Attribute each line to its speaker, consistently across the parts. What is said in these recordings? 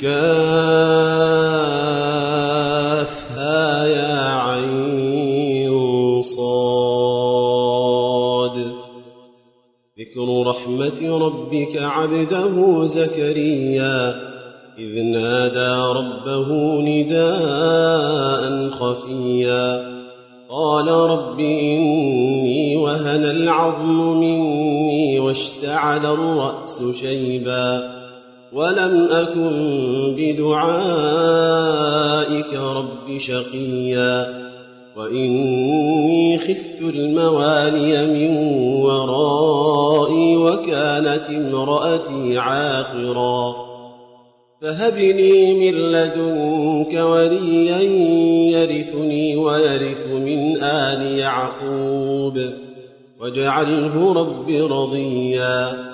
Speaker 1: كافها يا عين صاد. ذكر رحمة ربك عبده زكريا إذ نادى ربه نداء خفيا. قال رب إني وهن العظم مني واشتعل الرأس شيبا. ولم أكن بدعائك رب شقيا وإني خفت الموالي من ورائي وكانت امرأتي عاقرا فهب لي من لدنك وليا يرثني ويرث من آل يعقوب واجعله رب رضيا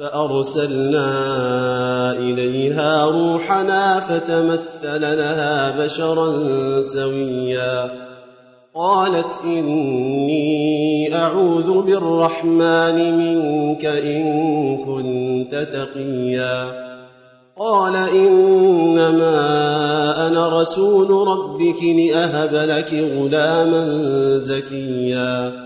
Speaker 1: فأرسلنا إليها روحنا فتمثل لها بشرا سويا. قالت إني أعوذ بالرحمن منك إن كنت تقيا. قال إنما أنا رسول ربك لأهب لك غلاما زكيا.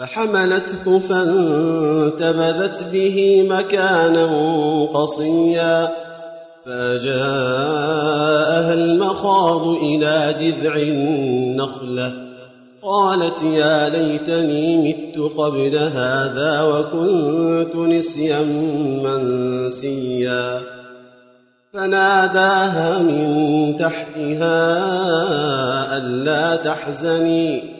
Speaker 1: فحملته فانتبذت به مكانا قصيا فجاءها المخاض إلى جذع النخلة قالت يا ليتني مت قبل هذا وكنت نسيا منسيا فناداها من تحتها ألا تحزني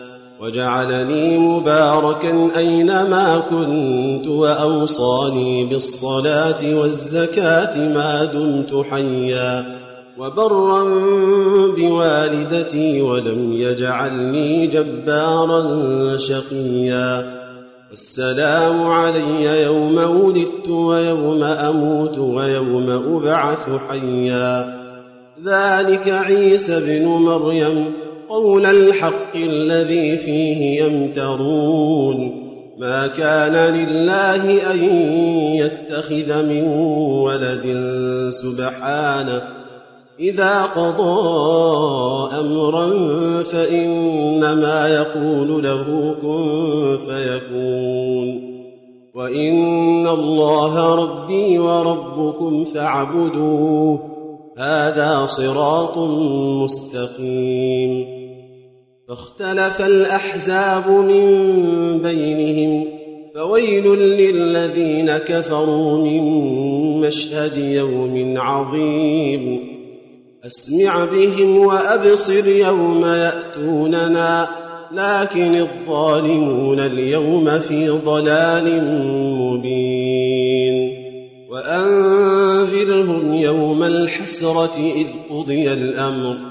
Speaker 1: وجعلني مباركا أينما كنت وأوصاني بالصلاة والزكاة ما دمت حيا وبرا بوالدتي ولم يجعلني جبارا شقيا السلام علي يوم ولدت ويوم أموت ويوم أبعث حيا ذلك عيسى بن مريم قول الحق الذي فيه يمترون ما كان لله أن يتخذ من ولد سبحانه إذا قضى أمرا فإنما يقول له كن فيكون وإن الله ربي وربكم فاعبدوه هذا صراط مستقيم فاختلف الأحزاب من بينهم فويل للذين كفروا من مشهد يوم عظيم. أسمع بهم وأبصر يوم يأتوننا لكن الظالمون اليوم في ضلال مبين. وأنذرهم يوم الحسرة إذ قضي الأمر.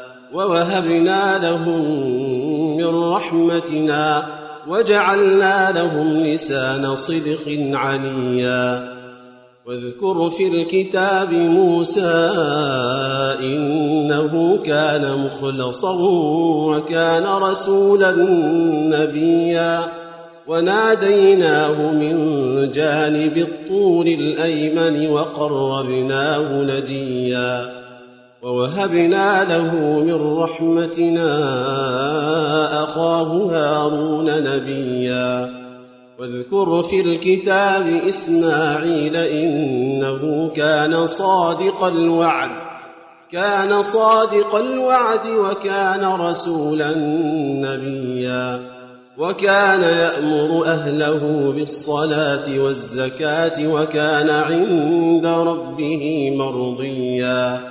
Speaker 1: ووهبنا لهم من رحمتنا وجعلنا لهم لسان صدق عليا. واذكر في الكتاب موسى إنه كان مخلصا وكان رسولا نبيا. وناديناه من جانب الطور الأيمن وقربناه نجيا. ووهبنا له من رحمتنا أخاه هارون نبيا. واذكر في الكتاب إسماعيل إنه كان صادق الوعد كان صادق الوعد وكان رسولا نبيا. وكان يأمر أهله بالصلاة والزكاة وكان عند ربه مرضيا.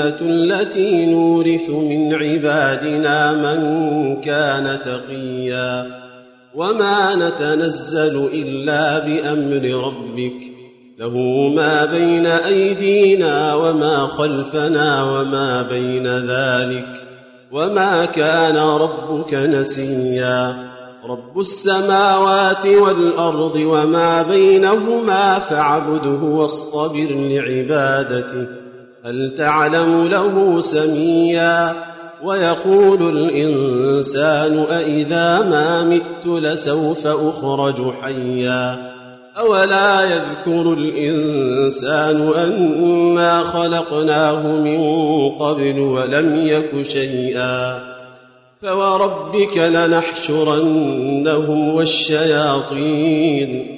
Speaker 1: الجنة التي نورث من عبادنا من كان تقيا وما نتنزل إلا بأمر ربك له ما بين أيدينا وما خلفنا وما بين ذلك وما كان ربك نسيا رب السماوات والأرض وما بينهما فاعبده واصطبر لعبادته هل تعلم له سميا ويقول الإنسان أإذا ما مت لسوف أخرج حيا أولا يذكر الإنسان أنا خلقناه من قبل ولم يك شيئا فوربك لنحشرنهم والشياطين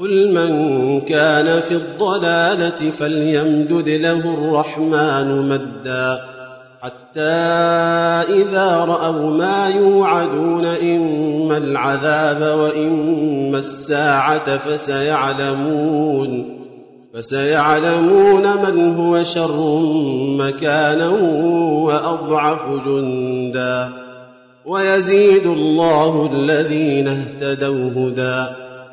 Speaker 1: قل من كان في الضلالة فليمدد له الرحمن مدا حتى إذا رأوا ما يوعدون إما العذاب وإما الساعة فسيعلمون فسيعلمون من هو شر مكانا وأضعف جندا ويزيد الله الذين اهتدوا هدى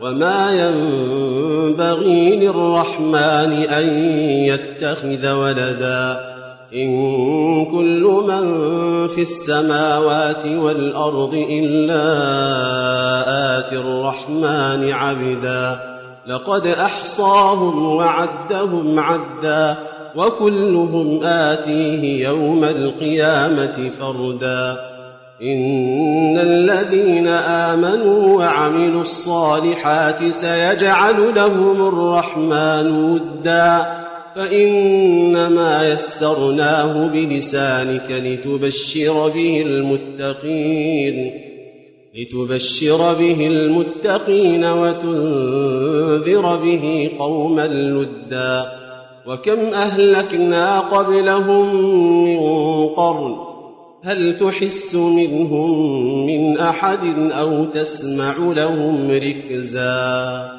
Speaker 1: وما ينبغي للرحمن ان يتخذ ولدا ان كل من في السماوات والارض الا اتي الرحمن عبدا لقد احصاهم وعدهم عدا وكلهم اتيه يوم القيامه فردا إن الذين آمنوا وعملوا الصالحات سيجعل لهم الرحمن ودا. فإنما يسرناه بلسانك لتبشر به المتقين لتبشر به المتقين وتنذر به قوما لدا. وكم أهلكنا قبلهم من قرن هل تحس منهم من أحد أو تسمع لهم ركزا؟